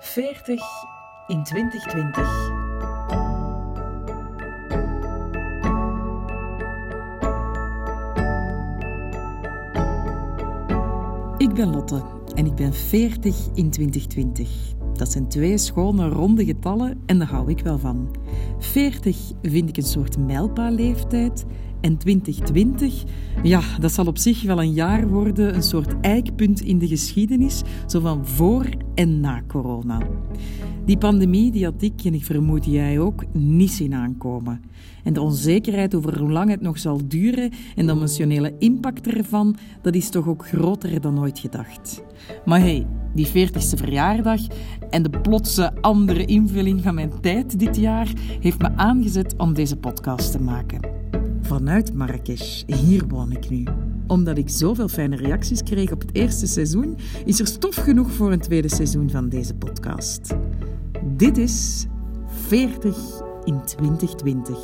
40 in 2020. Ik ben Lotte en ik ben 40 in 2020. Dat zijn twee schone ronde getallen en daar hou ik wel van. 40 vind ik een soort mijlpaalleeftijd en 2020, ja, dat zal op zich wel een jaar worden, een soort eikpunt in de geschiedenis, zo van voor en na corona. Die pandemie die had ik, en ik vermoed jij ook, niet zien aankomen. En de onzekerheid over hoe lang het nog zal duren en de emotionele impact ervan, dat is toch ook groter dan ooit gedacht. Maar hey, die 40ste verjaardag en de plotse andere invulling van mijn tijd dit jaar heeft me aangezet om deze podcast te maken. Vanuit Marrakesh, hier woon ik nu. Omdat ik zoveel fijne reacties kreeg op het eerste seizoen, is er stof genoeg voor een tweede seizoen van deze podcast. Dit is 40 in 2020.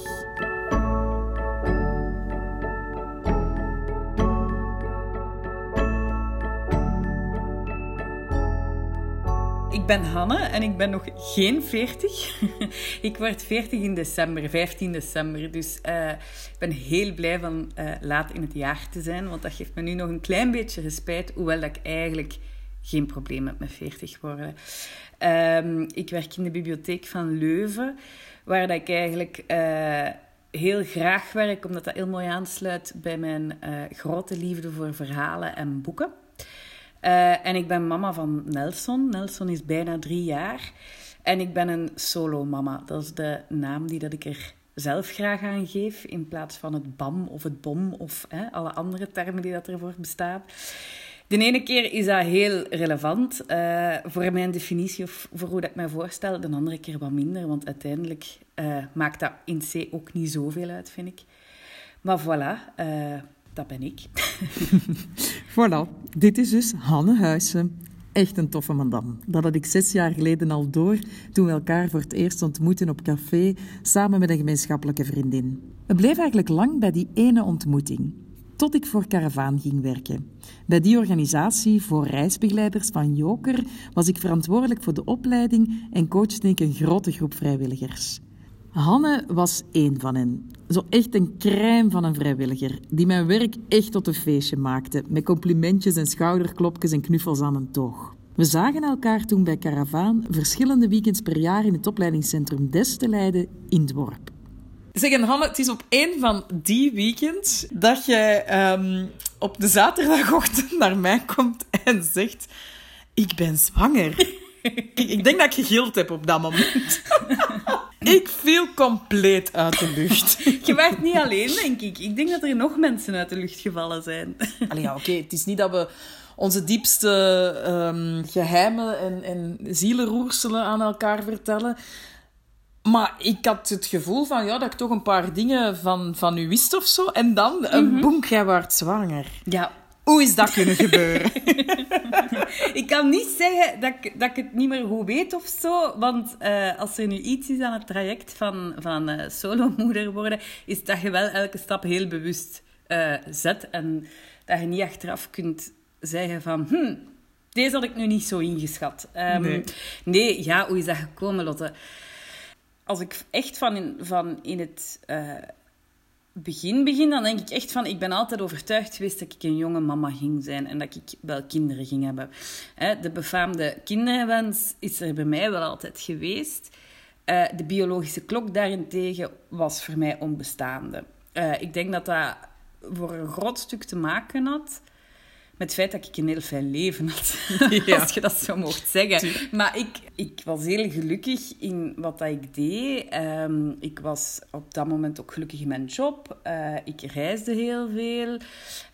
Ik ben Hanne en ik ben nog geen 40. ik word 40 in december, 15 december. Dus uh, ik ben heel blij van uh, laat in het jaar te zijn, want dat geeft me nu nog een klein beetje respijt, hoewel dat ik eigenlijk geen probleem met 40 worden. Um, ik werk in de bibliotheek van Leuven, waar dat ik eigenlijk uh, heel graag werk, omdat dat heel mooi aansluit bij mijn grote liefde voor verhalen en boeken. Uh, en ik ben mama van Nelson. Nelson is bijna drie jaar. En ik ben een solo-mama. Dat is de naam die dat ik er zelf graag aan geef, in plaats van het BAM of het BOM of hè, alle andere termen die dat ervoor bestaan. De ene keer is dat heel relevant uh, voor mijn definitie of voor hoe dat ik mij voorstel. De andere keer wat minder, want uiteindelijk uh, maakt dat in C ook niet zoveel uit, vind ik. Maar voilà, dat ben ik. voilà, dit is dus Hanne Huissen. Echt een toffe madame. Dat had ik zes jaar geleden al door toen we elkaar voor het eerst ontmoetten op café samen met een gemeenschappelijke vriendin. We bleven eigenlijk lang bij die ene ontmoeting. Tot ik voor Caravaan ging werken. Bij die organisatie voor reisbegeleiders van Joker was ik verantwoordelijk voor de opleiding en coachte ik een grote groep vrijwilligers. Hanne was één van hen. Zo echt een crème van een vrijwilliger, die mijn werk echt tot een feestje maakte, met complimentjes en schouderklopjes en knuffels aan een toog. We zagen elkaar toen bij Caravaan verschillende weekends per jaar in het opleidingscentrum Des te Leiden in Dworp. Zeg, en Hanne, het is op één van die weekends dat je um, op de zaterdagochtend naar mij komt en zegt: Ik ben zwanger. ik denk dat ik gegild heb op dat moment. ik viel compleet uit de lucht. Je werd niet alleen, denk ik. Ik denk dat er nog mensen uit de lucht gevallen zijn. Allee, ja, oké. Het is niet dat we onze diepste um, geheimen en, en zielenroerselen aan elkaar vertellen. Maar ik had het gevoel van, ja, dat ik toch een paar dingen van, van u wist of zo. En dan, mm -hmm. boem, jij werd zwanger. Ja, hoe is dat kunnen gebeuren? ik kan niet zeggen dat ik, dat ik het niet meer goed weet of zo. Want uh, als er nu iets is aan het traject van, van uh, solomoeder worden, is dat je wel elke stap heel bewust uh, zet. En dat je niet achteraf kunt zeggen van... Hm, deze had ik nu niet zo ingeschat. Um, nee. nee, ja, hoe is dat gekomen, Lotte? Als ik echt van in, van in het begin begin, dan denk ik echt van... Ik ben altijd overtuigd geweest dat ik een jonge mama ging zijn en dat ik wel kinderen ging hebben. De befaamde kinderwens is er bij mij wel altijd geweest. De biologische klok daarentegen was voor mij onbestaande. Ik denk dat dat voor een groot stuk te maken had met het feit dat ik een heel fijn leven had. Ja. Als je dat zo mocht zeggen. Maar ik, ik was heel gelukkig in wat dat ik deed. Um, ik was op dat moment ook gelukkig in mijn job. Uh, ik reisde heel veel.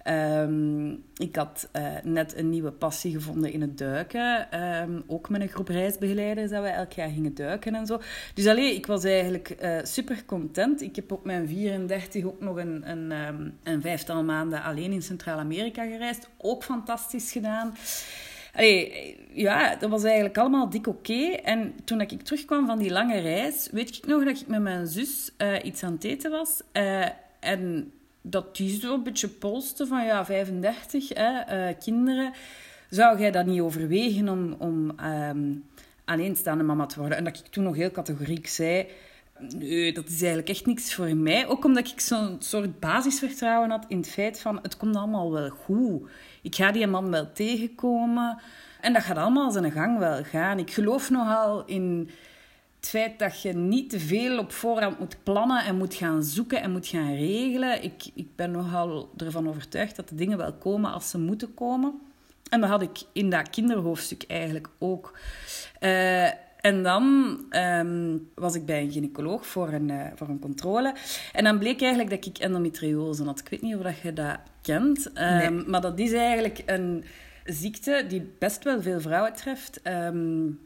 Um, ik had uh, net een nieuwe passie gevonden in het duiken. Um, ook met een groep reisbegeleiders dat wij elk jaar gingen duiken en zo. Dus alleen, ik was eigenlijk uh, super content. Ik heb op mijn 34 ook nog een, een, een vijftal maanden alleen in Centraal-Amerika gereisd. Ook fantastisch gedaan. Allee, ja, dat was eigenlijk allemaal dik oké. En toen ik terugkwam van die lange reis, weet ik nog dat ik met mijn zus uh, iets aan het eten was. en dat die zo een beetje polste van ja, 35 hè, uh, kinderen. Zou jij dat niet overwegen om, om um, alleenstaande mama te worden. En dat ik toen nog heel categoriek zei... Nee, dat is eigenlijk echt niks voor mij. Ook omdat ik zo'n soort basisvertrouwen had in het feit van... Het komt allemaal wel goed. Ik ga die man wel tegenkomen. En dat gaat allemaal zijn gang wel gaan. Ik geloof nogal in het feit dat je niet te veel op voorhand moet plannen en moet gaan zoeken en moet gaan regelen. Ik, ik ben nogal ervan overtuigd dat de dingen wel komen als ze moeten komen. En dat had ik in dat kinderhoofdstuk eigenlijk ook. Uh, en dan ehm, was ik bij een gynaecoloog voor een, uh, voor een controle. En dan bleek eigenlijk dat ik endometriose had. Ik weet niet of je dat kent. Um, Maar dat is eigenlijk een ziekte die best wel veel vrouwen treft. Um,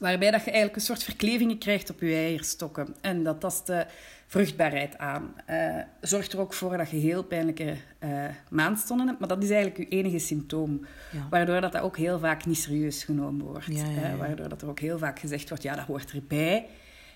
waarbij dat je eigenlijk een soort verklevingen krijgt op je eierstokken. En dat tast de vruchtbaarheid aan. Uh, zorgt er ook voor dat je heel pijnlijke uh, maandstonden hebt. Maar dat is eigenlijk je enige symptoom. Ja. Waardoor dat, dat ook heel vaak niet serieus genomen wordt. Ja, ja, uh, waardoor dat er ook heel vaak gezegd wordt, ja, dat hoort erbij.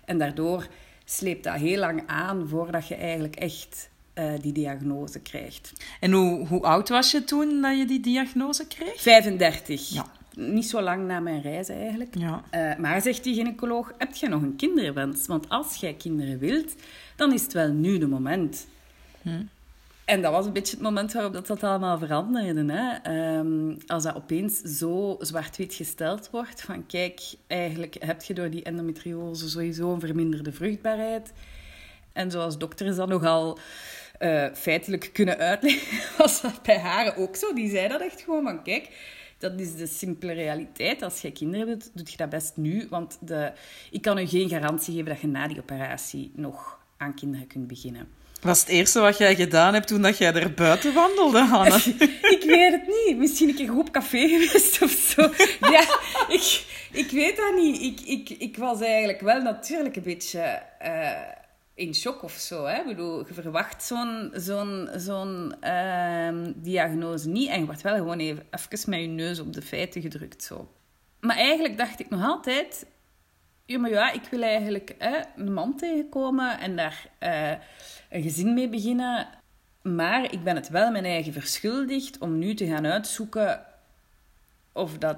En daardoor sleept dat heel lang aan voordat je eigenlijk echt uh, die diagnose krijgt. En hoe, hoe oud was je toen dat je die diagnose kreeg? 35. Ja. Niet zo lang na mijn reis eigenlijk. Ja. Uh, maar zegt die gynaecoloog, heb je nog een kinderwens? Want als jij kinderen wilt, dan is het wel nu de moment. Hm. En dat was een beetje het moment waarop dat, dat allemaal veranderde. Hè? Um, als dat opeens zo zwart-wit gesteld wordt, van kijk, eigenlijk heb je door die endometriose sowieso een verminderde vruchtbaarheid. En zoals dokters dat nogal uh, feitelijk kunnen uitleggen, was dat bij haar ook zo. Die zei dat echt gewoon van, kijk, dat is de simpele realiteit. Als je kinderen wilt, doe je dat best nu. Want de, ik kan u geen garantie geven dat je na die operatie nog aan kinderen kunt beginnen. Was het eerste wat jij gedaan hebt toen dat jij er buiten wandelde, Hanna? ik weet het niet. Misschien een keer goed op café geweest of zo. Ja, ik, ik weet dat niet. Ik, ik, ik was eigenlijk wel natuurlijk een beetje... Uh, in shock of zo. Hè? Ik bedoel, je verwacht zo'n zo'n zo'n uh, diagnose niet en je wordt wel gewoon even, even met je neus op de feiten gedrukt. Zo. Maar eigenlijk dacht ik nog altijd... Ja, maar ja, ik wil eigenlijk hè, een man tegenkomen en daar uh, een gezin mee beginnen. Maar ik ben het wel mijn eigen verschuldigd om nu te gaan uitzoeken of dat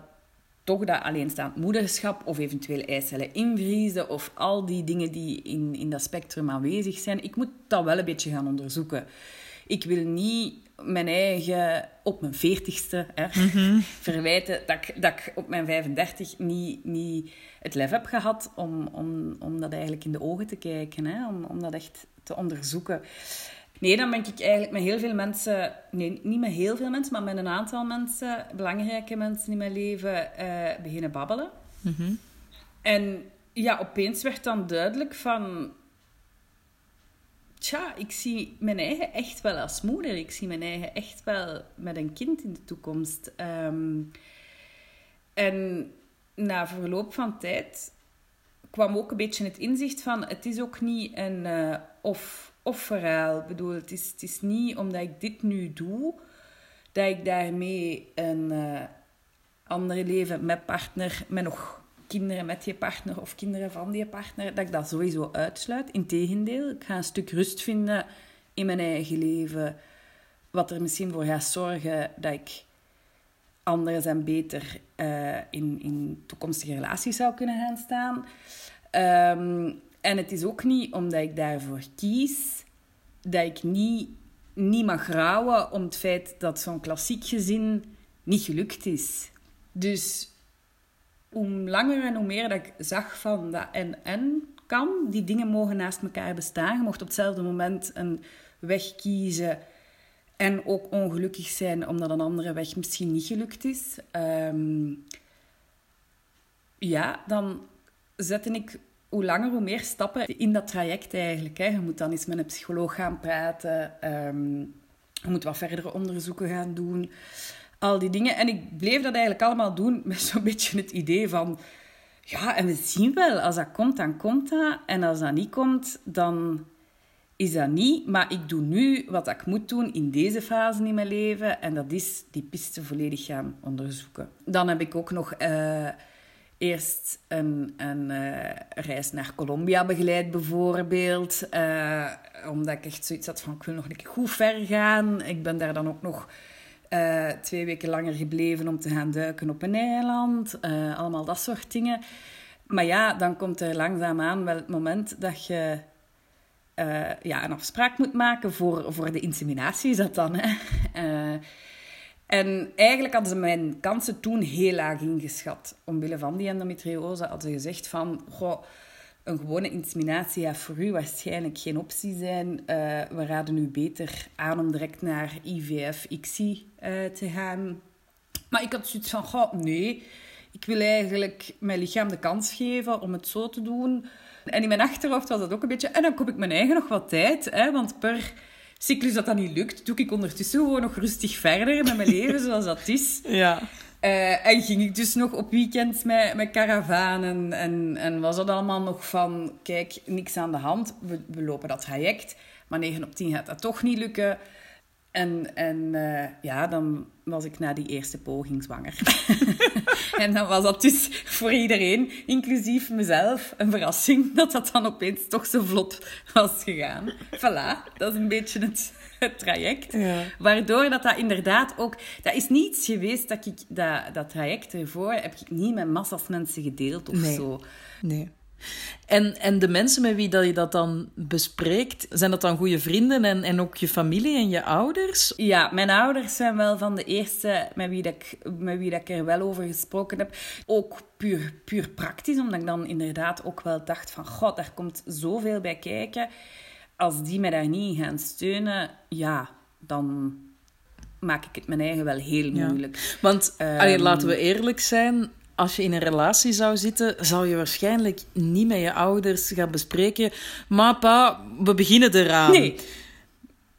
toch dat alleenstaand moederschap of eventueel eicellen invriezen of al die dingen die in, in dat spectrum aanwezig zijn. Ik moet dat wel een beetje gaan onderzoeken. Ik wil niet mijn eigen op mijn veertigste mm verwijten dat ik, dat ik op mijn 35 niet, niet het lef heb gehad om, om, om dat eigenlijk in de ogen te kijken, hè? Om, om dat echt te onderzoeken. Nee, dan ben ik eigenlijk met heel veel mensen, nee, niet met heel veel mensen, maar met een aantal mensen, belangrijke mensen in mijn leven, uh, beginnen babbelen. Mhm. En ja, opeens werd dan duidelijk van, tja, ik zie mijn eigen echt wel als moeder. Ik zie mijn eigen echt wel met een kind in de toekomst. Um, en na verloop van tijd kwam ook een beetje het inzicht van, het is ook niet een uh, of of verhaal. Ik bedoel, het is, het is niet omdat ik dit nu doe, dat ik daarmee een uh, andere leven met partner, met nog kinderen met je partner of kinderen van die partner, dat ik dat sowieso uitsluit. Integendeel, ik ga een stuk rust vinden in mijn eigen leven, wat er misschien voor gaat zorgen dat ik anders en beter uh, in, in toekomstige relaties zou kunnen gaan staan. Um, en het is ook niet omdat ik daarvoor kies dat ik niet, niet mag rouwen om het feit dat zo'n klassiek gezin niet gelukt is. Dus hoe langer en hoe meer dat ik zag van dat en-en kan, die dingen mogen naast elkaar bestaan. Je mocht op hetzelfde moment een weg kiezen en ook ongelukkig zijn omdat een andere weg misschien niet gelukt is. Um, ja, dan zette ik hoe langer, hoe meer stappen in dat traject eigenlijk. Hè. Je moet dan eens met een psycholoog gaan praten. Um, je moet wat verdere onderzoeken gaan doen. Al die dingen. En ik bleef dat eigenlijk allemaal doen met zo'n beetje het idee van... Ja, en we zien wel. Als dat komt, dan komt dat. En als dat niet komt, dan is dat niet. Maar ik doe nu wat ik moet doen in deze fase in mijn leven. En dat is die piste volledig gaan onderzoeken. Dan heb ik ook nog... Uh, eerst een, een uh, reis naar Colombia begeleid, bijvoorbeeld. Uh, omdat ik echt zoiets had van, ik wil nog een keer goed ver gaan. Ik ben daar dan ook nog uh, twee weken langer gebleven om te gaan duiken op een eiland. allemaal dat soort dingen. Maar ja, dan komt er langzaamaan wel het moment dat je ja, een afspraak moet maken voor, voor de inseminatie, is dat dan. Hè? En eigenlijk hadden ze mijn kansen toen heel laag ingeschat. Omwille van die endometriose hadden ze gezegd van... Goh, een gewone inseminatie gaat voor u waarschijnlijk geen optie zijn. Uh, we raden u beter aan om direct naar IVF-ICSI te gaan. Maar ik had zoiets van, goh, nee... Ik wil eigenlijk mijn lichaam de kans geven om het zo te doen. En in mijn achterhoofd was dat ook een beetje... En dan koop ik mijn eigen nog wat tijd. Hè, want per cyclus dat dat niet lukt, doe ik ondertussen gewoon nog rustig verder met mijn leven zoals dat is. Ja. Uh, en ging ik dus nog op weekends met, met karavanen. En, en was dat allemaal nog van... Kijk, niks aan de hand. We, we lopen dat traject. Maar 9 op 10 gaat dat toch niet lukken. En, en uh, ja, dan was ik na die eerste poging zwanger. en dan was dat dus voor iedereen, inclusief mezelf, een verrassing dat dat dan opeens toch zo vlot was gegaan. Voilà, dat is een beetje het, het traject. Ja. Waardoor dat, dat inderdaad ook... Dat is niets geweest dat ik... Dat, dat traject ervoor heb ik niet met massa's mensen gedeeld of nee. zo. Nee. En, en de mensen met wie dat je dat dan bespreekt, zijn dat dan goede vrienden en, en ook je familie en je ouders? Ja, mijn ouders zijn wel van de eerste met wie, dat ik, met wie dat ik er wel over gesproken heb. Ook puur, puur praktisch, omdat ik dan inderdaad ook wel dacht van... God, daar komt zoveel bij kijken. Als die mij daar niet gaan steunen, ja, dan maak ik het mijn eigen wel heel moeilijk. Ja. Want, um, allee, laten we eerlijk zijn als je in een relatie zou zitten, zou je waarschijnlijk niet met je ouders gaan bespreken. Maar pa, we beginnen eraan. Nee,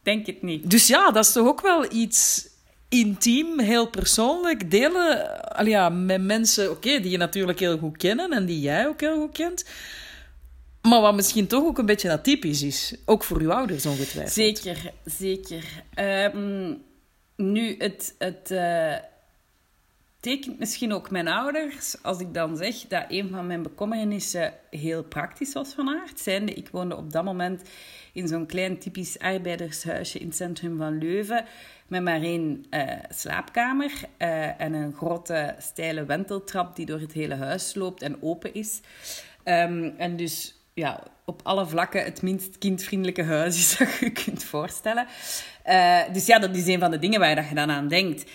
denk het niet. Dus ja, dat is toch ook wel iets intiem, heel persoonlijk. Delen al ja, met mensen okay, die je natuurlijk heel goed kennen en die jij ook heel goed kent. Maar wat misschien toch ook een beetje atypisch is. Ook voor uw ouders ongetwijfeld. Zeker, zeker. Um, nu, het... het uh tekent misschien ook mijn ouders als ik dan zeg dat een van mijn bekommernissen heel praktisch was van aard. Zijnde, ik woonde op dat moment in zo'n klein typisch arbeidershuisje in het centrum van Leuven met maar één uh, slaapkamer uh, en een grote steile wenteltrap die door het hele huis loopt en open is. Um, en dus ja, op alle vlakken het minst kindvriendelijke huis is dat je kunt voorstellen. Uh, dus ja, dat is een van de dingen waar je dan aan denkt.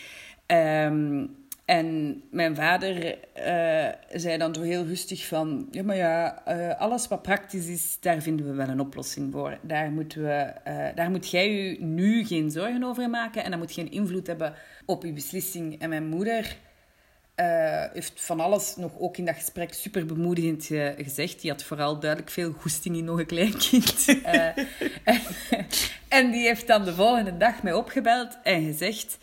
Um, en mijn vader uh, zei dan zo heel rustig van... Ja, maar ja, uh, alles wat praktisch is, daar vinden we wel een oplossing voor. Daar, moeten we, uh, daar moet jij je nu geen zorgen over maken. En dat moet geen invloed hebben op je beslissing. En mijn moeder heeft van alles nog ook in dat gesprek super bemoedigend gezegd. Die had vooral duidelijk veel goesting in nog een klein kind. en, en die heeft dan de volgende dag mij opgebeld en gezegd...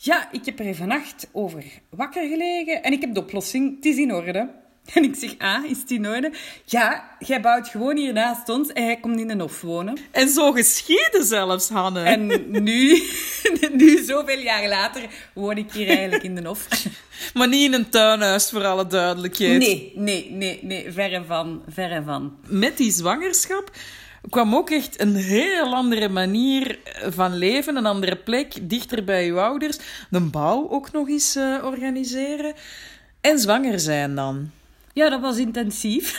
Ja, ik heb er vannacht over wakker gelegen en ik heb de oplossing. Het is in orde. En ik zeg, ah, is het in orde? Ja, jij bouwt gewoon hier naast ons en hij komt in een hof wonen. En zo geschieden zelfs, Hanne. En nu, nu, zoveel jaar later, woon ik hier eigenlijk in de hof. Maar niet in een tuinhuis, voor alle duidelijkheid. Nee, nee, nee, nee, verre van, verre van. Met die zwangerschap kwam ook echt een heel andere manier van leven, een andere plek, dichter bij uw ouders. De bouw ook nog eens uh, organiseren. En zwanger zijn dan. Ja, dat was intensief.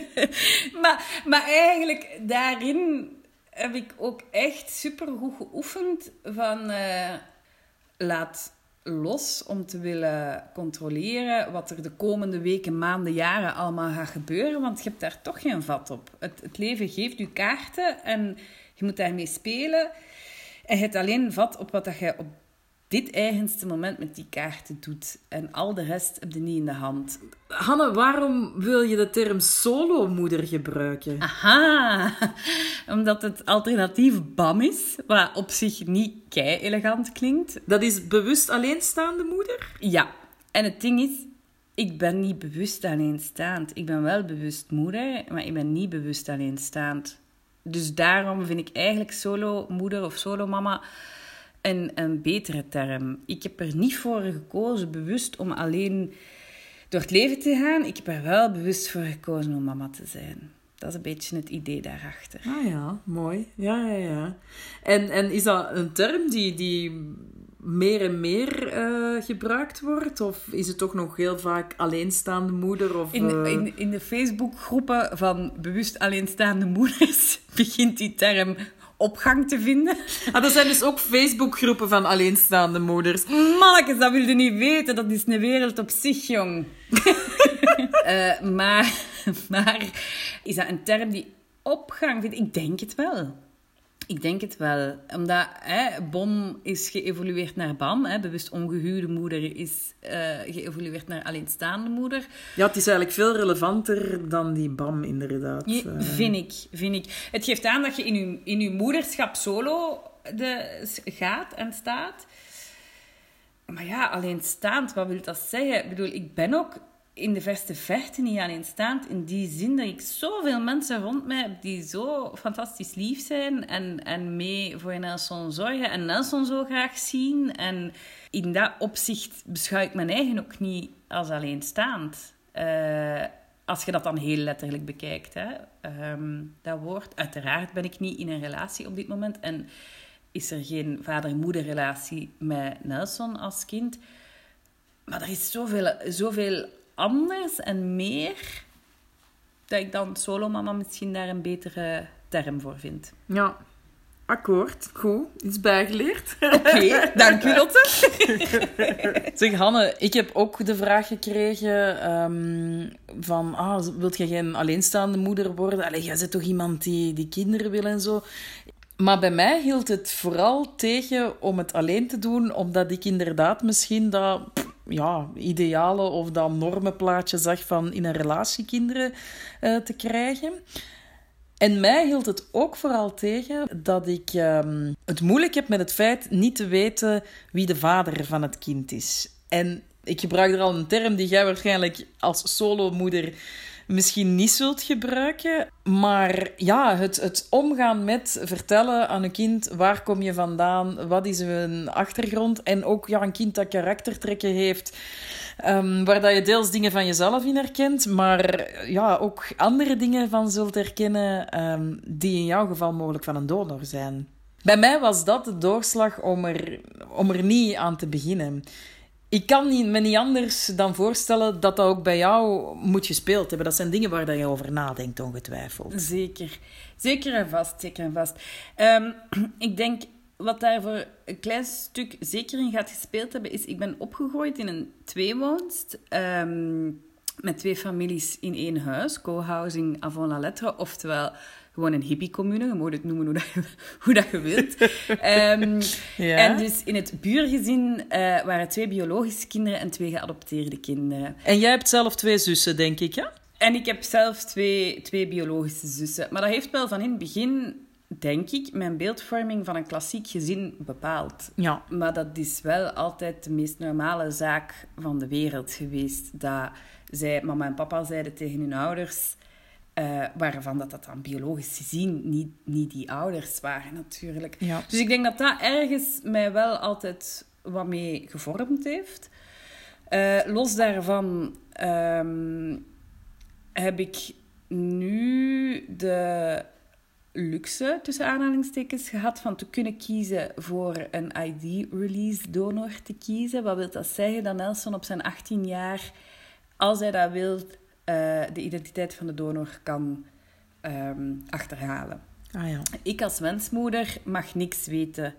maar, maar eigenlijk daarin heb ik ook echt super goed geoefend van uh, laat los om te willen controleren wat er de komende weken, maanden, jaren allemaal gaat gebeuren. Want je hebt daar toch geen vat op. Het, het leven geeft je kaarten en je moet daarmee spelen. En je hebt alleen vat op wat je op dit eigenste moment met die kaarten doet. En al de rest heb je niet in de hand. Hanne, waarom wil je de term solomoeder gebruiken? Aha, omdat het alternatief BAM is, wat op zich niet kei elegant klinkt. Dat is bewust alleenstaande moeder? Ja, en het ding is, ik ben niet bewust alleenstaand. Ik ben wel bewust moeder, maar ik ben niet bewust alleenstaand. Dus daarom vind ik eigenlijk solo-moeder of solo-mama een, een betere term. Ik heb er niet voor gekozen bewust om alleen door het leven te gaan. Ik heb er wel bewust voor gekozen om mama te zijn. Dat is een beetje het idee daarachter. Ah ja, mooi. Ja, ja, ja. En, en is dat een term die, die meer en meer uh, gebruikt wordt? Of is het toch nog heel vaak alleenstaande moeder? Of, in, de, in, in de Facebookgroepen van bewust alleenstaande moeders begint die term opgang te vinden. Ah, er zijn dus ook Facebookgroepen van alleenstaande moeders. Mannekes, dat wilde niet weten. Dat is een wereld op zich, jong. uh, maar, maar is dat een term die opgang vindt? Ik denk het wel. Ik denk het wel. Omdat hè, BOM is geëvolueerd naar BAM. Hè, bewust ongehuwde moeder is uh, geëvolueerd naar alleenstaande moeder. Ja, het is eigenlijk veel relevanter dan die BAM, inderdaad. Ja, eh. vind ik, vind ik. Het geeft aan dat je in je, in je moederschap solo de, gaat en staat. Maar ja, alleenstaand, wat wil dat zeggen? Ik bedoel, ik ben ook in de verste verte niet alleenstaand. In die zin dat ik zoveel mensen rond mij heb die zo fantastisch lief zijn en, en mee voor Nelson zorgen en Nelson zo graag zien. En in dat opzicht beschouw ik mijn eigen ook niet als alleenstaand. Uh, als je dat dan heel letterlijk bekijkt, hè. Um, dat woord. Uiteraard ben ik niet in een relatie op dit moment en is er geen vader-moeder-relatie met Nelson als kind. Maar er is zoveel, zoveel anders en meer, dat ik dan solomama misschien daar een betere term voor vind. Ja, akkoord. Goed, iets bijgeleerd. Oké, dank u Lotte. zeg Hanne, ik heb ook de vraag gekregen um, van, ah, wilt je geen alleenstaande moeder worden? Allee, jij bent toch iemand die, die kinderen wil en zo? Maar bij mij hield het vooral tegen om het alleen te doen, omdat ik inderdaad misschien dat ja, ideale of dat normenplaatje zag van in een relatie kinderen uh, te krijgen. En mij hield het ook vooral tegen dat ik um, het moeilijk heb met het feit niet te weten wie de vader van het kind is. En ik gebruik er al een term die jij waarschijnlijk als solomoeder misschien niet zult gebruiken. Maar ja, het, het omgaan met vertellen aan een kind waar kom je vandaan, wat is hun achtergrond. En ook ja, een kind dat karaktertrekken heeft. Um, waar dat je deels dingen van jezelf in herkent, maar ja, ook andere dingen van zult herkennen um, die in jouw geval mogelijk van een donor zijn. Bij mij was dat de doorslag om er, om er niet aan te beginnen ik kan me niet anders dan voorstellen dat dat ook bij jou moet gespeeld hebben. Dat zijn dingen waar je over nadenkt, ongetwijfeld. Zeker. Zeker en vast. Zeker en vast. Um, ik denk, wat daar voor een klein stuk zeker in gaat gespeeld hebben, is... Ik ben opgegroeid in een tweewoonst... Um, met twee families in één huis. Co-housing avant la lettre. Oftewel gewoon een hippie-commune. Je mag het noemen hoe dat je, hoe dat je wilt. um, ja. En dus in het buurgezin uh, waren twee biologische kinderen en twee geadopteerde kinderen. En jij hebt zelf twee zussen, denk ik, ja? En ik heb zelf twee, twee biologische zussen. Maar dat heeft wel van in het begin denk ik, mijn beeldvorming van een klassiek gezin bepaald. Ja. Maar dat is wel altijd de meest normale zaak van de wereld geweest. Dat zij, mama en papa zeiden tegen hun ouders... Uh, waarvan dat, dat dan biologisch gezien niet, niet die ouders waren, natuurlijk. Dus ik denk dat dat ergens mij wel altijd wat mee gevormd heeft. Uh, los daarvan um, heb ik nu de luxe, tussen aanhalingstekens, gehad van te kunnen kiezen voor een ID-release donor te kiezen. Wat wil dat zeggen? Dat Nelson op zijn 18 jaar, als hij dat wil, uh, de identiteit van de donor kan um, achterhalen. Ah, ja. Ik als wensmoeder mag niks weten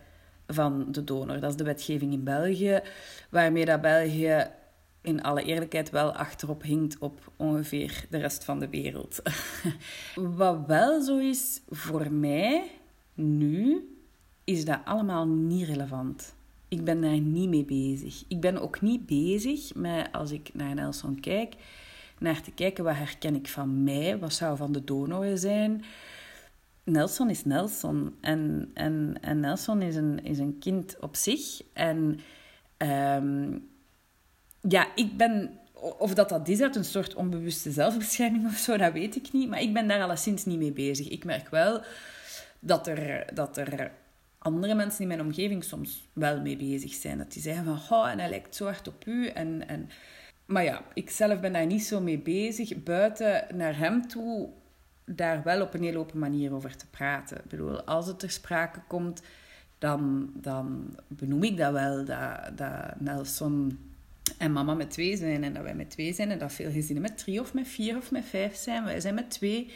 van de donor. Dat is de wetgeving in België, waarmee dat België in alle eerlijkheid wel achterop hinkt op ongeveer de rest van de wereld. Wat wel zo is voor mij nu, is dat allemaal niet relevant. Ik ben daar niet mee bezig. Ik ben ook niet bezig met, als ik naar Nelson kijk, naar te kijken wat herken ik van mij, wat zou van de donor zijn. Nelson is Nelson en, en, en Nelson is een, is een kind op zich. En um, ja, ik ben... Of dat dat is uit een soort onbewuste zelfbescherming of zo, dat weet ik niet. Maar ik ben daar alleszins niet mee bezig. Ik merk wel dat er, dat er andere mensen in mijn omgeving soms wel mee bezig zijn. Dat die zeggen van, oh, en hij lijkt zo hard op u. En, en... Maar ja, ik zelf ben daar niet zo mee bezig. Buiten naar hem toe, daar wel op een heel open manier over te praten. Ik bedoel, als het ter sprake komt dan, dan benoem ik dat wel, dat, dat Nelson en mama met twee zijn en dat wij met twee zijn en dat veel gezinnen met drie of met vier of met vijf zijn. Wij zijn met twee.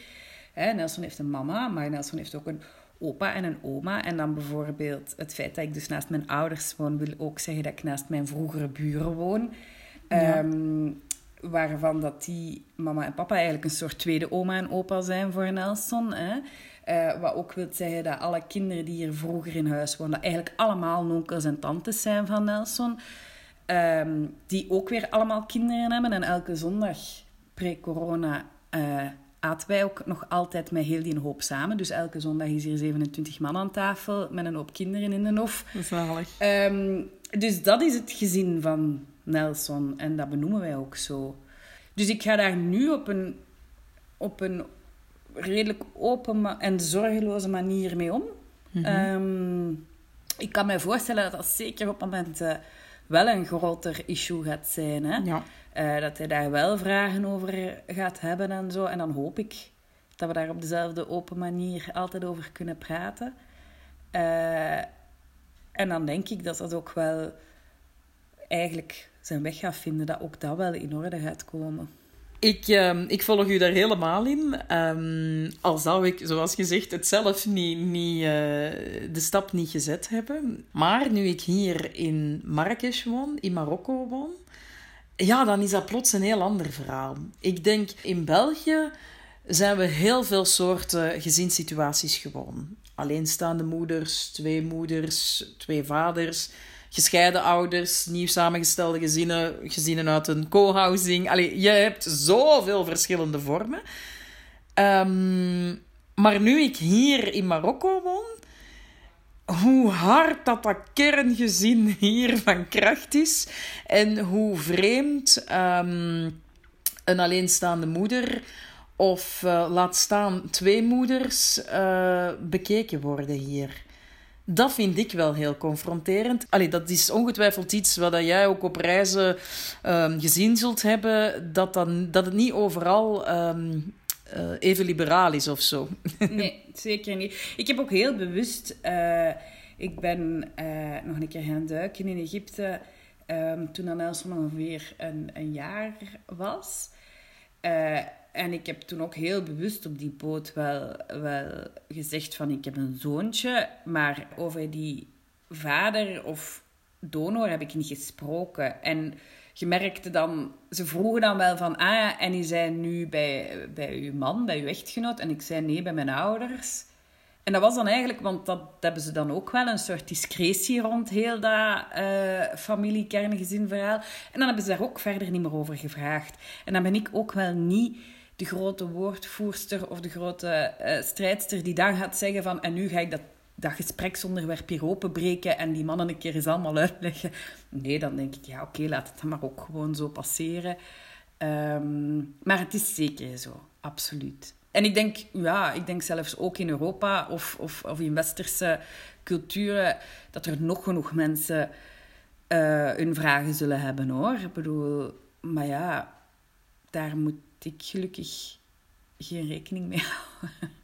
Hè, Nelson heeft een mama, maar Nelson heeft ook een opa en een oma. En dan bijvoorbeeld het feit dat ik dus naast mijn ouders woon, wil ook zeggen dat ik naast mijn vroegere buren woon. Ehm, waarvan dat die mama en papa eigenlijk een soort tweede oma en opa zijn voor Nelson. Hè. Uh, wat ook wil zeggen dat alle kinderen die hier vroeger in huis woonden, eigenlijk allemaal onkels en tantes zijn van Nelson. Ehm, die ook weer allemaal kinderen hebben. En elke zondag, pre-corona, uh, aten wij ook nog altijd met heel die hoop samen. Dus elke zondag is hier 27 man aan tafel met een hoop kinderen in de hof. Zalig. Um, dus dat is het gezin van Nelson. En dat benoemen wij ook zo. Dus ik ga daar nu op een, op een redelijk open en zorgeloze manier mee om. Mm -hmm. ik kan me voorstellen dat dat zeker op momenten wel een groter issue gaat zijn. Hè? Ja. Uh, dat hij daar wel vragen over gaat hebben en zo. En dan hoop ik dat we daar op dezelfde open manier altijd over kunnen praten. Uh, en dan denk ik dat dat ook wel eigenlijk zijn weg gaat vinden, dat ook dat wel in orde gaat komen. Ik, uh, ik volg u daar helemaal in. Um, al zou ik, zoals gezegd, het zelf niet, niet, uh, de stap niet gezet hebben. Maar nu ik hier in Marrakesh woon, in Marokko woon, ja, dan is dat plots een heel ander verhaal. Ik denk, in België zijn we heel veel soorten gezinssituaties gewoon. Alleenstaande moeders, twee moeders, twee vaders gescheiden ouders, nieuw samengestelde gezinnen, gezinnen uit een co-housing. Allee, je hebt zoveel verschillende vormen. Um, maar nu ik hier in Marokko woon, hoe hard dat dat kerngezin hier van kracht is en hoe vreemd um, een alleenstaande moeder of uh, laat staan twee moeders uh, bekeken worden hier. Dat vind ik wel heel confronterend. Allee, dat is ongetwijfeld iets wat jij ook op reizen um, gezien zult hebben, dat, dan, dat het niet overal um, uh, even liberaal is of zo. Nee, zeker niet. Ik heb ook heel bewust... Uh, ik ben uh, nog een keer gaan duiken in Egypte um, toen Nelson ongeveer een, een jaar was. En ik heb toen ook heel bewust op die boot wel, wel gezegd van ik heb een zoontje, maar over die vader of donor heb ik niet gesproken. En je merkte dan, ze vroegen dan wel van, ah en die zijn nu bij, bij uw man, bij uw echtgenoot? En ik zei nee, bij mijn ouders. En dat was dan eigenlijk, want dat hebben ze dan ook wel, een soort discretie rond heel dat uh. En dan hebben ze daar ook verder niet meer over gevraagd. En dan ben ik ook wel niet de grote woordvoerster of de grote uh, strijdster die dan gaat zeggen van en nu ga ik dat, dat gespreksonderwerp hier openbreken en die mannen een keer eens allemaal uitleggen. Nee, dan denk ik, ja oké, laat het maar ook gewoon zo passeren. Um, maar het is zeker zo, absoluut. En ik denk, ja, ik denk zelfs ook in Europa of, of, of in westerse culturen dat er nog genoeg mensen uh, hun vragen zullen hebben hoor. Ik bedoel, maar ja, daar moet ik gelukkig geen rekening mee houden.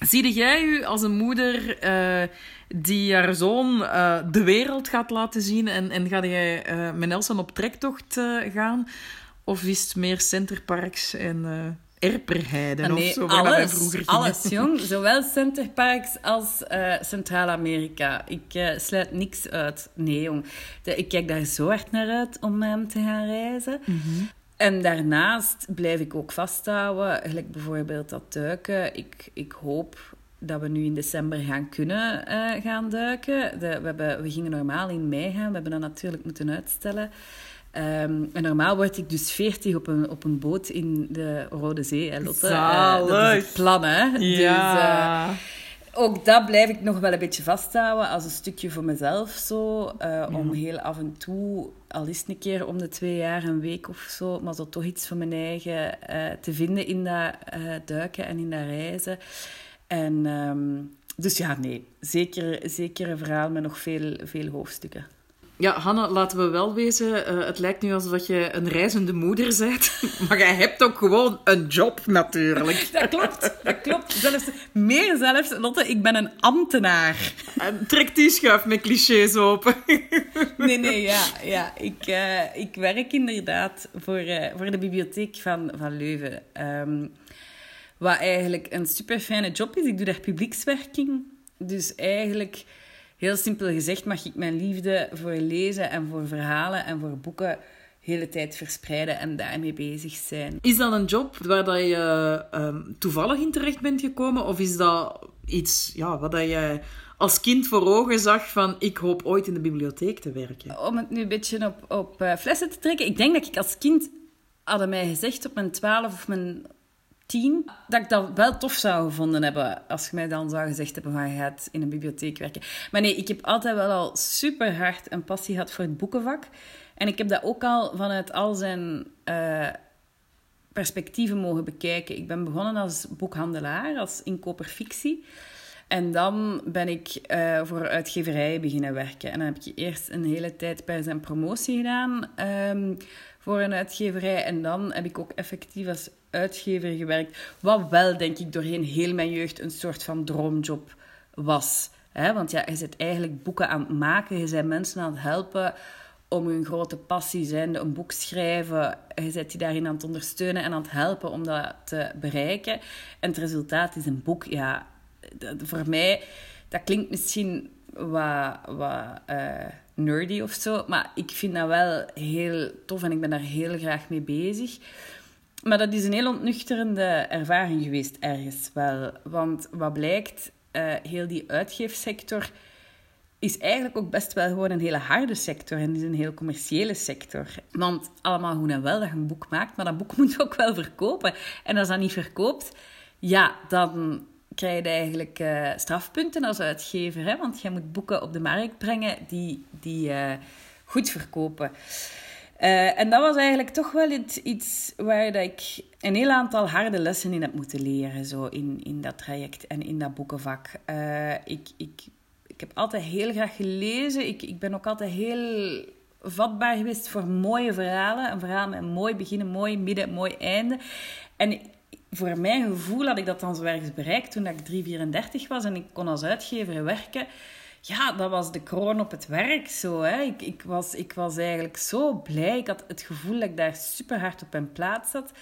Zie jij u als een moeder uh, die haar zoon uh, de wereld gaat laten zien en, en ga jij uh, met Nelson op trektocht gaan? Of is het meer centerparks en erperheiden ah, nee, of zo? Alles, vroeger alles jong. Zowel centerparks als Centraal-Amerika. Ik sluit niks uit. Nee, jong. De, ik kijk daar zo hard naar uit om hem te gaan reizen. Mm -hmm. En daarnaast blijf ik ook vasthouden, gelijk bijvoorbeeld dat duiken. Ik, ik hoop dat we nu in december gaan kunnen uh, gaan duiken. De, we, hebben, we gingen normaal in mei gaan, we hebben dat natuurlijk moeten uitstellen. Um, en normaal word ik dus 40 op een, op een boot in de Rode Zee, hè, Lotte. Uh, dat is het plan, hè. Ja. Dus, uh, ook dat blijf ik nog wel een beetje vasthouden als een stukje voor mezelf zo. Uh, ja. Om heel af en toe, al is het een keer om de twee jaar, een week of zo, maar zo toch iets van mijn eigen uh, te vinden in dat uh, duiken en in dat reizen. En um, dus ja, nee, zeker, zeker een verhaal met nog veel, veel hoofdstukken. Ja, Hanne, laten we wel wezen. Uh, het lijkt nu alsof je een reizende moeder bent. maar jij hebt ook gewoon een job, natuurlijk. dat klopt, dat klopt. Zelfs, meer zelfs, Lotte, ik ben een ambtenaar. En trek die schuif met clichés open. nee, nee, ja. ja. Ik, uh, ik werk inderdaad voor, uh, voor de bibliotheek van, van Leuven. Um, wat eigenlijk een super fijne job is. Ik doe daar publiekswerking. Dus eigenlijk Heel simpel gezegd mag ik mijn liefde voor lezen en voor verhalen en voor boeken de hele tijd verspreiden en daarmee bezig zijn. Is dat een job waar dat je ehm, toevallig in terecht bent gekomen? Of is dat iets ja, wat dat je als kind voor ogen zag van ik hoop ooit in de bibliotheek te werken? Om het nu een beetje op, op uh, flessen te trekken. Ik denk dat ik als kind, hadden mij gezegd op mijn twaalf of mijn dat ik dat wel tof zou gevonden hebben als je mij dan zou gezegd hebben van je gaat in een bibliotheek werken. Maar nee, ik heb altijd wel al super hard een passie gehad voor het boekenvak. En ik heb dat ook al vanuit al zijn uh, perspectieven mogen bekijken. Ik ben begonnen als boekhandelaar, als inkoper fictie. En dan ben ik uh, voor uitgeverijen beginnen werken. En dan heb ik eerst een hele tijd bij zijn promotie gedaan um, voor een uitgeverij. En dan heb ik ook effectief als uitgever gewerkt. Wat wel, denk ik, doorheen heel mijn jeugd een soort van droomjob was. Want ja, je zit eigenlijk boeken aan het maken. Je bent mensen aan het helpen om hun grote passie zijn, een boek schrijven. Je zet die daarin aan het ondersteunen en aan het helpen om dat te bereiken. En het resultaat is een boek. Ja, voor mij, dat klinkt misschien wat, wat uh, nerdy of zo, maar ik vind dat wel heel tof en ik ben daar heel graag mee bezig. Maar dat is een heel ontnuchterende ervaring geweest, ergens wel. Want wat blijkt, uh, heel die uitgeefsector is eigenlijk ook best wel gewoon een hele harde sector. En is een heel commerciële sector. Want allemaal goed en wel dat je een boek maakt, maar dat boek moet je ook wel verkopen. En als dat niet verkoopt, ja, dan krijg je eigenlijk uh, strafpunten als uitgever. Hè? Want je moet boeken op de markt brengen die, die uh, goed verkopen. Uh, en dat was eigenlijk toch wel iets, iets waar dat ik een heel aantal harde lessen in heb moeten leren, zo in, in dat traject en in dat boekenvak. Ik, ik, ik heb altijd heel graag gelezen. Ik, ik ben ook altijd heel vatbaar geweest voor mooie verhalen. Een verhaal met een mooi begin, een mooi midden, een mooi einde. En voor mijn gevoel had ik dat dan zo ergens bereikt toen ik 3,34 was en ik kon als uitgever werken ja, dat was de kroon op het werk zo. Hè. Ik, ik, was, ik was eigenlijk zo blij. Ik had het gevoel dat ik daar super hard op mijn plaats zat.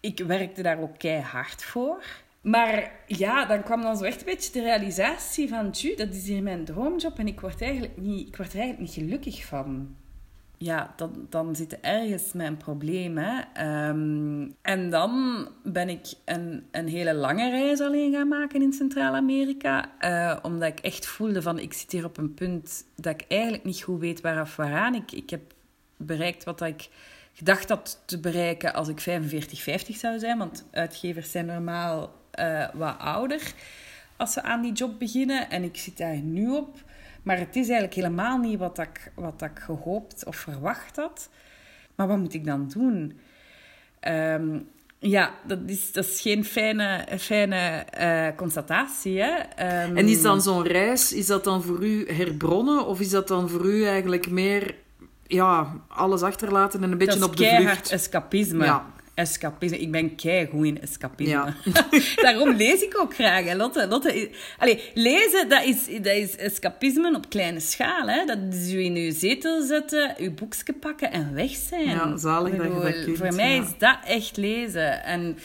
Ik werkte daar ook keihard voor. Maar ja, dan kwam dan zo echt een beetje de realisatie van... Tju, dat is hier mijn droomjob en ik word, eigenlijk niet, ik word er eigenlijk niet gelukkig van ja, dan, dan zit er ergens mijn probleem. Hè. Ehm, en dan ben ik een, een hele lange reis alleen gaan maken in Centraal-Amerika. Uh, omdat ik echt voelde van, ik zit hier op een punt dat ik eigenlijk niet goed weet waaraf waaraan. Ik, ik heb bereikt wat ik gedacht had te bereiken als ik 45, 50 zou zijn. Want uitgevers zijn normaal uh, wat ouder als ze aan die job beginnen. En ik zit daar nu op maar het is eigenlijk helemaal niet wat ik, wat ik gehoopt of verwacht had. Maar wat moet ik dan doen? Um, ja, dat is, dat is geen fijne, fijne uh, constatatie. Hè? Um, en is dan zo'n reis, is dat dan voor u herbronnen? Of is dat dan voor u eigenlijk meer ja, alles achterlaten en een beetje op de vlucht? escapisme. Ja escapisme. Ik ben keigoed in escapisme. Daarom lees ik ook graag. Hè. Lotte, Lotte, Allee, lezen, dat is, dat is escapisme op kleine schaal. Hè. Dat is u in uw zetel zetten, uw boekje pakken en weg zijn. Ja, zalig dat je dat kunt, Voor mij is dat echt lezen. En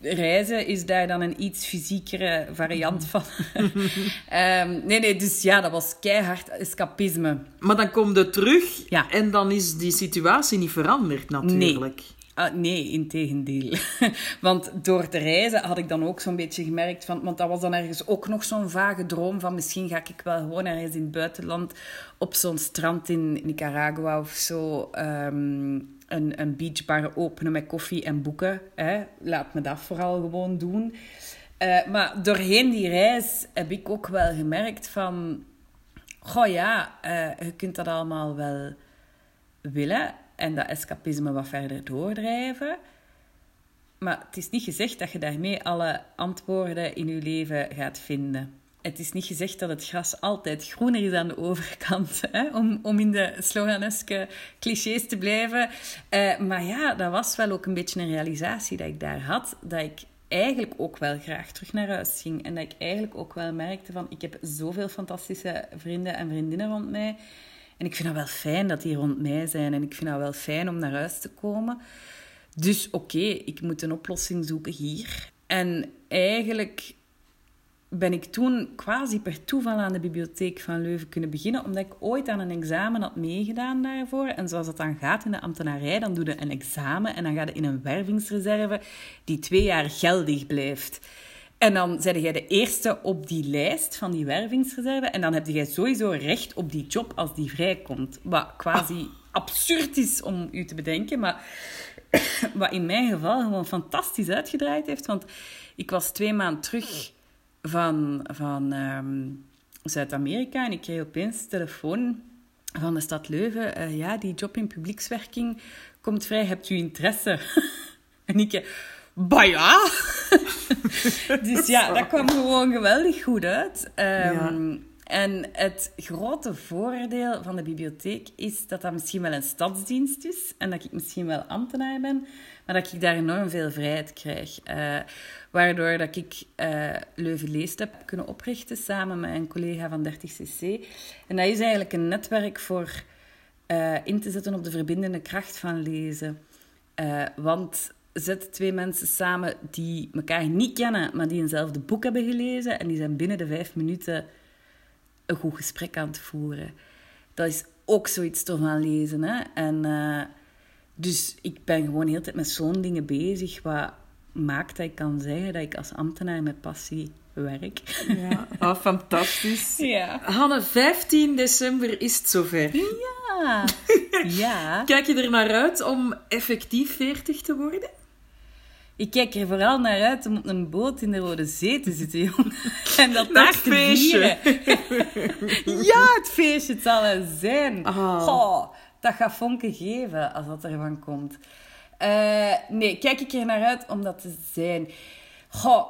reizen is daar dan een iets fysiekere variant van. um, nee, nee, dus ja, dat was keihard escapisme. Maar dan kom je terug ja. en dan is die situatie niet veranderd natuurlijk. Nee. Nee, in tegendeel. want door te reizen had ik dan ook zo'n beetje gemerkt van... Want dat was dan ergens ook nog zo'n vage droom van... Misschien ga ik wel gewoon ergens in het buitenland op zo'n strand in Nicaragua of zo... Um, een, een beachbar openen met koffie en boeken. Hè. Laat me dat vooral gewoon doen. Uh, maar doorheen die reis heb ik ook wel gemerkt van... Goh ja, uh, je kunt dat allemaal wel willen en dat escapisme wat verder doordrijven. Maar het is niet gezegd dat je daarmee alle antwoorden in je leven gaat vinden. het is niet gezegd dat het gras altijd groener is aan de overkant, hè? Om, om in de sloganeske clichés te blijven. Uh, maar ja, dat was wel ook een beetje een realisatie dat ik daar had, dat ik eigenlijk ook wel graag terug naar huis ging. En dat ik eigenlijk ook wel merkte van, ik heb zoveel fantastische vrienden en vriendinnen rond mij. En ik vind het wel fijn dat die rond mij zijn. En ik vind het wel fijn om naar huis te komen. Dus oké, ik moet een oplossing zoeken hier. En eigenlijk ben ik toen quasi per toeval aan de bibliotheek van Leuven kunnen beginnen, omdat ik ooit aan een examen had meegedaan daarvoor. En zoals dat dan gaat in de ambtenarij, dan doe je een examen en dan ga je in een wervingsreserve die twee jaar geldig blijft. En dan zet jij de eerste op die lijst van die wervingsreserve. En dan heb je sowieso recht op die job als die vrijkomt. Wat quasi absurd is om u te bedenken, maar wat in mijn geval gewoon fantastisch uitgedraaid heeft. Want ik was twee maanden terug van, van ehm, Zuid-Amerika en ik kreeg opeens telefoon van de stad Leuven. Uh, ja, die job in publiekswerking komt vrij. Hebt u interesse? en ik... Bah ja! dus ja, dat kwam gewoon geweldig goed uit. Um, En het grote voordeel van de bibliotheek is dat dat misschien wel een stadsdienst is en dat ik misschien wel ambtenaar ben, maar dat ik daar enorm veel vrijheid krijg. Uh, waardoor dat ik uh, Leuven Leest heb kunnen oprichten samen met een collega van 30cc. En dat is eigenlijk een netwerk voor uh, in te zetten op de verbindende kracht van lezen. want zet twee mensen samen die elkaar niet kennen, maar die eenzelfde boek hebben gelezen en die zijn binnen de vijf minuten een goed gesprek aan het voeren. Dat is ook zoiets tof aan lezen. Hè? En, uh, dus ik ben gewoon heel tijd met zo'n dingen bezig, wat maakt dat ik kan zeggen dat ik als ambtenaar met passie werk. Ja, oh, fantastisch. Ja. Hanne, 15 december is het zover. Ja. ja. Kijk je er naar uit om effectief 40 te worden? Ik kijk er vooral naar uit om op een boot in de Rode Zee te zitten, jongen. En dat daar te vieren. ja, het feestje, het zal er zijn. Oh. dat gaat vonken geven als dat ervan komt. Uh, nee, kijk ik er naar uit om dat te zijn. Goh,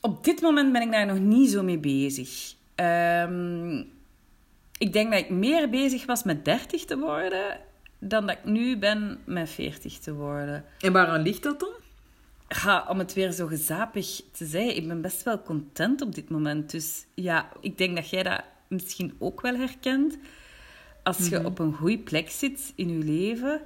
op dit moment ben ik daar nog niet zo mee bezig. Um, ik denk dat ik meer bezig was met 30 te worden dan dat ik nu ben met 40 te worden. En waaraan ligt dat dan? Ja, om het weer zo gezapig te zeggen, ik ben best wel content op dit moment. Dus ja, ik denk dat jij dat misschien ook wel herkent. Als je mhm. op een goede plek zit in je leven,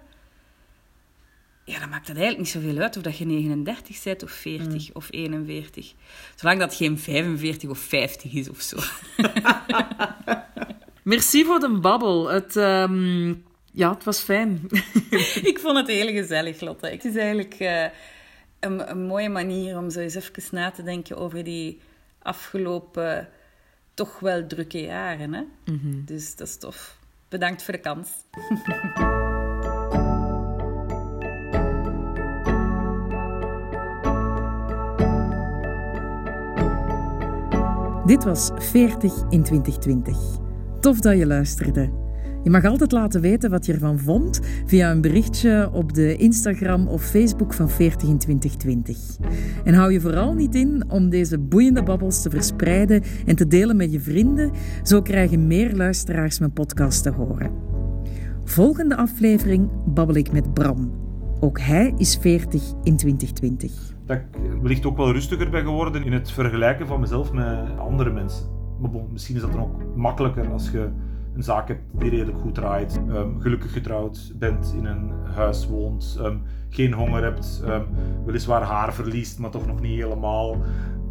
ja, dan maakt het eigenlijk niet zoveel uit of dat je 39 bent of 40 mhm. of 41. Zolang dat geen 45 of 50 is of zo. Merci voor de babbel. Het, ehm, ja, het was fijn. ik vond het heel gezellig, Lotte. Het is eigenlijk... Uh, een, een, mooie manier om zo eens even na te denken over die afgelopen toch wel drukke jaren. Hè? Mhm. Dus dat is tof. Bedankt voor de kans. Dit was 40 in 2020. Tof dat je luisterde. Je mag altijd laten weten wat je ervan vond via een berichtje op de Instagram of Facebook van 40 in 2020. En hou je vooral niet in om deze boeiende babbels te verspreiden en te delen met je vrienden. Zo krijgen meer luisteraars mijn podcast te horen. Volgende aflevering babbel ik met Bram. Ook hij is 40 in 2020. Dat ik wellicht ook wel rustiger ben geworden in het vergelijken van mezelf met andere mensen. Misschien is dat dan ook makkelijker als je een zaak hebt die redelijk goed draait, um, gelukkig getrouwd bent, in een huis woont, um, geen honger hebt, um, weliswaar haar verliest, maar toch nog niet helemaal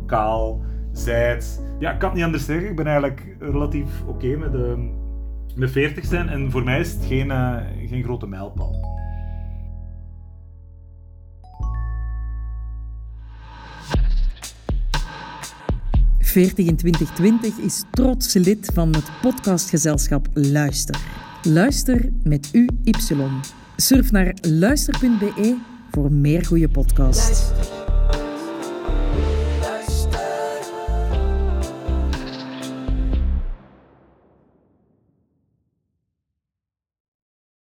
kaal zijt. Ja, ik kan het niet anders zeggen. Ik ben eigenlijk relatief oké met, de, met 40 zijn en voor mij is het geen, uh, geen grote mijlpaal. 40 in 2020 is trots lid van het podcastgezelschap Luister. Luister met UY. Surf naar luister.be voor meer goede podcasts.